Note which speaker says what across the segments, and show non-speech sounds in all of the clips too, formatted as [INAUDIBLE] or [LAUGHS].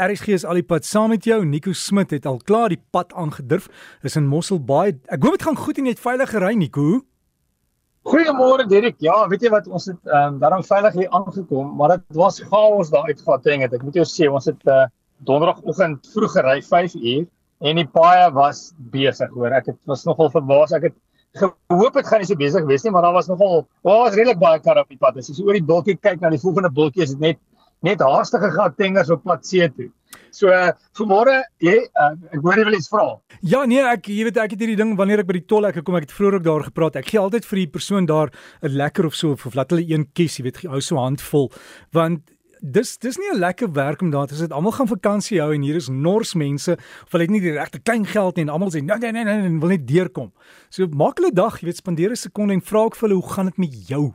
Speaker 1: RSG is al die pad saam met jou. Nico Smit het al klaar die pad aangedurf. Is in Mosselbaai. Ek hoop dit gaan goed en jy het veilig gery, Nico.
Speaker 2: Goeiemôre Dirk. Ja, weet jy wat ons het ehm um, daarom veilig hier aangekom, maar dit was chaos daar uit Gauteng het. Ek moet jou sê, ons het uh, donderdagoggend vroeg gery 5 uur en die paai was besig, hoor. Ek het was nogal verbaas. Ek het gehoop dit gaan nie so besig wees nie, maar daar was nogal, oh, was redelik baie kar op die pad. As jy so oor die bultjie kyk na die volgende bultjie, is dit net net haastige gatengers op pad see toe. So uh, vanmôre, jy uh, ek hoor jy wil iets vra.
Speaker 1: Ja, nee, ek jy weet ek het hierdie ding wanneer ek by die tol ek kom, ek het vroeër ook daar gepraat. Ek gee altyd vir die persoon daar 'n lekker of so of laat hulle een kies, jy weet, hou so handvol want Dis dis nie 'n lekker werk om daar te sit. Almal gaan vakansie hou en hier is nors mense of hulle het nie die regte klein geld nie en almal sê nee nee nee nee wil net deurkom. So maak hulle dag, jy weet, spandeer 'n sekonde en vra ek vir hulle hoe gaan dit met jou?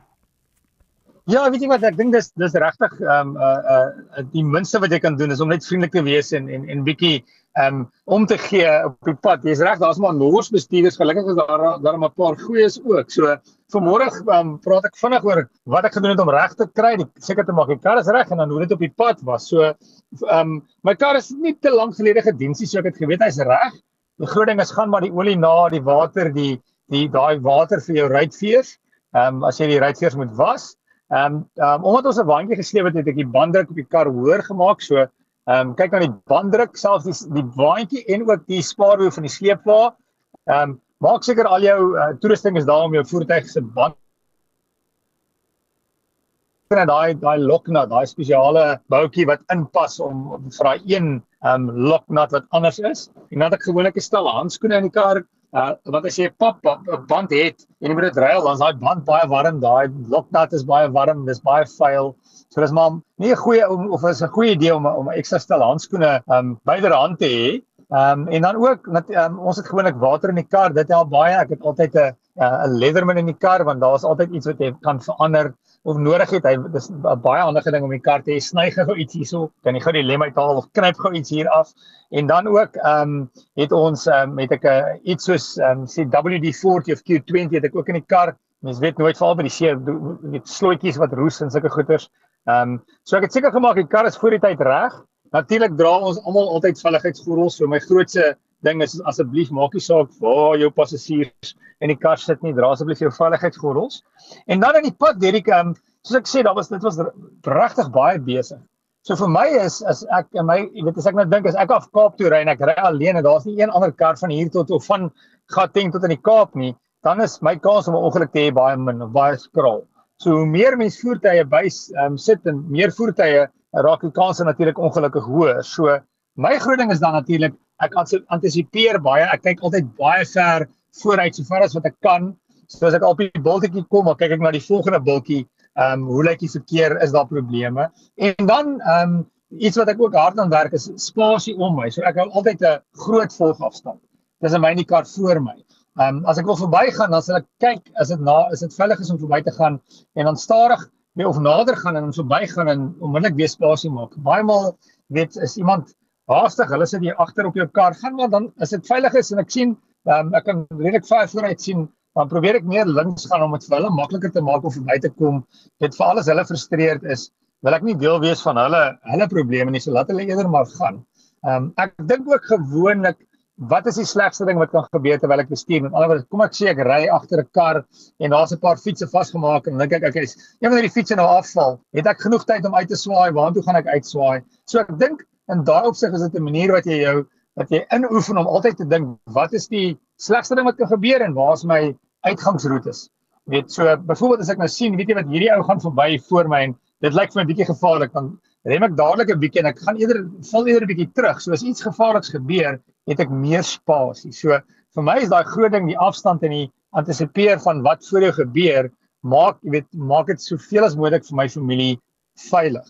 Speaker 2: Ja, weet jy wat ek dink dis dis regtig ehm um, uh uh die minste wat jy kan doen is om net vriendelik te wees en en en bietjie ehm um, om te gee op die pad. Jy's reg, daar's maar nors bestuurders. Gelukkig is daar daar 'n paar goeies ook. So vanmôre ehm um, praat ek vinnig oor wat ek gedoen het om reg te kry, seker te maak die kar is reg en dan hoe dit op die pad was. So ehm um, my kar is nie te lank gelede gedien, so ek het geweet hy's reg. Die groot ding is gaan maar die olie na die water, die die daai water vir jou ruitveers. Ehm um, as jy die ruitveers moet was Ehm um, um, omdat ons 'n bandjie gesleep het, het ek die banddruk op die kar hoër gemaak. So ehm um, kyk na die banddruk, selfs die die bandjie en ook die spaarwiel van die sleepwa. Ehm um, maak seker al jou uh, toerusting is daar om jou voertuig se band en daai daai loknat, daai spesiale boutjie wat inpas om vir daai een ehm um, loknat wat anders is. En dan het ek gewoonlik 'n stel handskoene in die kar Uh want as jy 'n pap 'n band het en jy moet dit ruil, dan is daai band baie warm, daai loknat is baie warm, dis baie vuil. So dis maar nie 'n goeie of is 'n goeie idee om om ekstra stel handskoene um byderhand te hê. Um en dan ook met um, ons het gewoonlik water in die kar, dit help baie. Ek het altyd 'n 'n leatherman in die kar want daar's altyd iets wat jy kan verander of nodig het. Hy dis 'n baie handige ding om die kar te hê. Sny gou iets hierso, kan jy gou die lem uithaal of knyp gou iets hier af. En dan ook ehm um, het ons um, met ek 'n uh, iets soos ehm um, sê WD-40 of Q20 het ek ook in die kar. Mens weet nooit veral by die see met slotjies wat roes en sulke goeters. Ehm um, so ek het seker gemaak die kar is voor die tyd reg. Natuurlik dra ons almal altyd veiligheidsgordels. So my grootste ding is asseblief maak nie saak waar jou passasiers in die kar sit nie, dra asseblief jou veiligheidsgordels. En dan in die pad, Derek, um, soos ek sê, daar was dit was regtig baie besig. So vir my is as ek en my, jy weet as ek nou dink as ek af Kaap toe ry en ek ry alleen en daar's nie een ander kar van hier tot of van Gauteng tot in die Kaap nie, dan is my kans om 'n ongeluk te hê baie min baie skraal. So hoe meer mense voertuie by um, sit en meer voertuie raak die kans natuurlik ongelukkig hoër. So my groot ding is dan natuurlik ek antisipeer baie. Ek kyk altyd baie ver vooruit so ver as wat ek kan. So as ek op die bultjie kom, dan kyk ek na die volgende bultjie. Ehm um, hoe lyk die verkeer? Is daar probleme? En dan ehm um, iets wat ek ook hard aan werk is spasie om my. So ek hou altyd 'n groot volgafstand. Dis in my nie kar voor my. Ehm um, as ek wil verbygaan, dan sal ek kyk as dit na is dit veilig is om verby te gaan en dan stadig of nader gaan en dan verbygaan en onmiddellik weer spasie maak. Baie maal weet is iemand haastig, hulle sit hier agter op jou kar, gaan maar dan as dit veilig is en ek sien um, ek kan redelik ver vooruit sien, dan probeer ek meer links gaan om dit vir hulle makliker te maak om verby te kom. Dit vir alles hulle frustreerd is, wil ek nie deel wees van hulle hulle probleme nie, so laat hulle eerder maar gaan. Ehm um, ek dink ook gewoonlik Wat is die slegste ding wat kan gebeur terwyl ek bestuur? Met ander woorde, kom ek sê ek ry agter 'n kar en daar's 'n paar fietsse vasgemaak en dink ek ek is een van die fietsse nou afval. Het ek genoeg tyd om uit te swaai? Waartoe gaan ek uitswaai? So ek dink in daai opsig is dit 'n manier wat jy jou wat jy inoefen om altyd te dink wat is die slegste ding wat kan gebeur en waar is my uitgangsroetes. Weet so byvoorbeeld as ek nou sien, weet jy wat hierdie ou gaan verby voor my en dit lyk vir my 'n bietjie gevaarlik dan rem ek dadelik 'n bietjie en ek gaan eerder val eerder 'n bietjie terug. So as iets gevaarliks gebeur, het ek meer spasie. So vir my is daai groot ding die afstand en die antisipeer van wat voor jou gebeur, maak jy weet maak dit soveel as moontlik vir my familie veilig.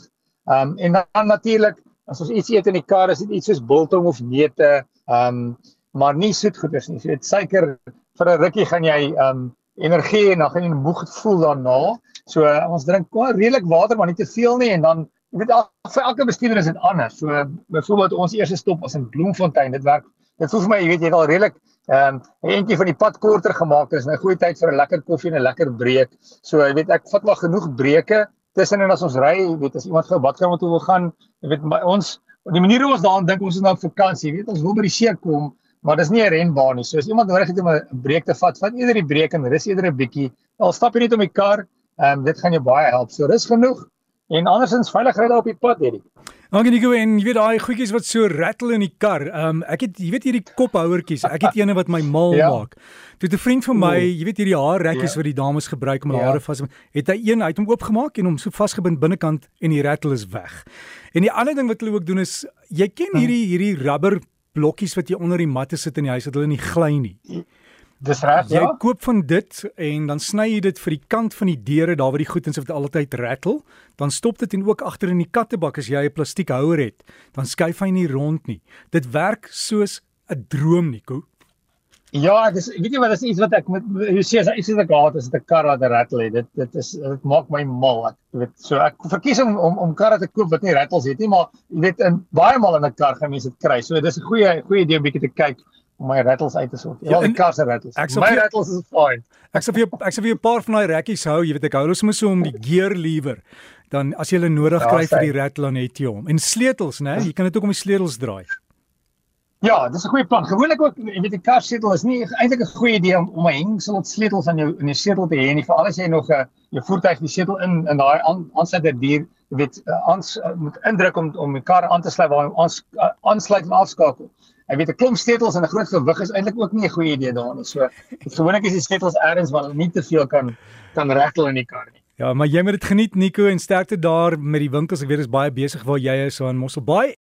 Speaker 2: Ehm um, en dan natuurlik as ons iets eet in die kar, is dit iets soos biltong of neute, ehm um, maar nie soetgoeders nie. So dit suiker vir 'n rukkie gaan jy ehm um, energie en dan gaan jy moeg voel daarna. So uh, ons drink redelik water, maar nie te veel nie en dan jy weet vir elke bestuurder is dit anders. So byvoorbeeld ons eerste stop was in Bloemfontein. Dit werk dit voel vir my jy weet jy het al redelik ehm um, 'n entjie van die pad korter gemaak. Dis nou goeie tyd vir 'n lekker koffie en 'n lekker breek. So jy weet ek vat maar genoeg breuke tussenin as ons ry, weet as iemand gou badkamer toe wil gaan, jy weet my, ons Die manier hoe ons daaraan dink, ons is nou op vakansie, weet ons wil by die see kom, maar dis nie 'n renbaan nie. So as iemand nodig het om 'n breek te vat, vat eerder die breek en rus eerder 'n bietjie. Al stap jy net om die kar, ehm um, dit gaan jou baie help. So rus genoeg en andersins veilig ry daar op die pad, hierdie.
Speaker 1: Dankie Nico en jy weet daai goedjies wat so rattle in die kar. Ehm um, ek het jy weet hierdie kophouertjies. Ek het eene wat my mal [LAUGHS] ja. maak. Toe 'n vriend van my, jy weet hierdie haarrekkies ja. wat die dames gebruik om hulle ja. hare vas te het hy een uit hom oopgemaak en hom so vasgebind binnekant en die rattle is weg. En die ander ding wat hulle ook doen is jy ken hm. hierdie hierdie rubber blokkies wat jy onder die matte sit in die huis dat hulle nie gly nie.
Speaker 2: Dis reg,
Speaker 1: ja. Jy koop van dit en dan sny jy dit vir die kant van die deure daar waar die goed insit wat altyd rattle, dan stop dit en ook agter in die kattebak as jy 'n plastiekhouer het, dan skuif hy nie rond nie. Dit werk soos 'n droom, Nico.
Speaker 2: Ja, dis weet jy wat dis iets wat ek met jy sê as iets wat ek haat is 'n kar wat rattle het. Dit dit is dit maak my mal. Ek weet so ek verkies om om om karre te koop wat nie rattles het nie, maar jy weet in baie maal in 'n kar gaan mense dit kry. So dis 'n goeie goeie idee om bietjie te kyk om my rattles uit te sort. Ja, die kar se rattles. My vir, rattles is fine.
Speaker 1: Ek sê vir ek sê vir 'n paar van daai rekkies hou, jy weet ek hou hulle sommer so om die gear lever. Dan as jy hulle nodig ja, kry vir die rattle dan het jy hom. En sleutels, né? Jy kan dit ook om die sleutels draai.
Speaker 2: Ja, dis 'n goeie plan. Gewoonlik ook, jy weet die kar sleutel is nie eintlik 'n goeie idee om om 'n hengsel met sleutels aan jou in die sleutel te hê nie, veral as jy nog 'n uh, jou voertuig die sleutel in in daai aansluiter dier, jy weet, uh, ans uh, moet indruk om om die kar aan te sluit waar hy ons uh, aansluit en afskakel. Ek weet 'n klomp sleutels en 'n groot gewig is eintlik ook nie 'n goeie idee daarin nie. So [LAUGHS] gewoonlik is die sleutels ergens waar hulle nie te veel kan kan rattle in die kar nie.
Speaker 1: Ja, maar jy moet dit geniet Nico en sterkte daar met die winkels. Ek weet dit is baie besig waar jy is so in Mosselbaai.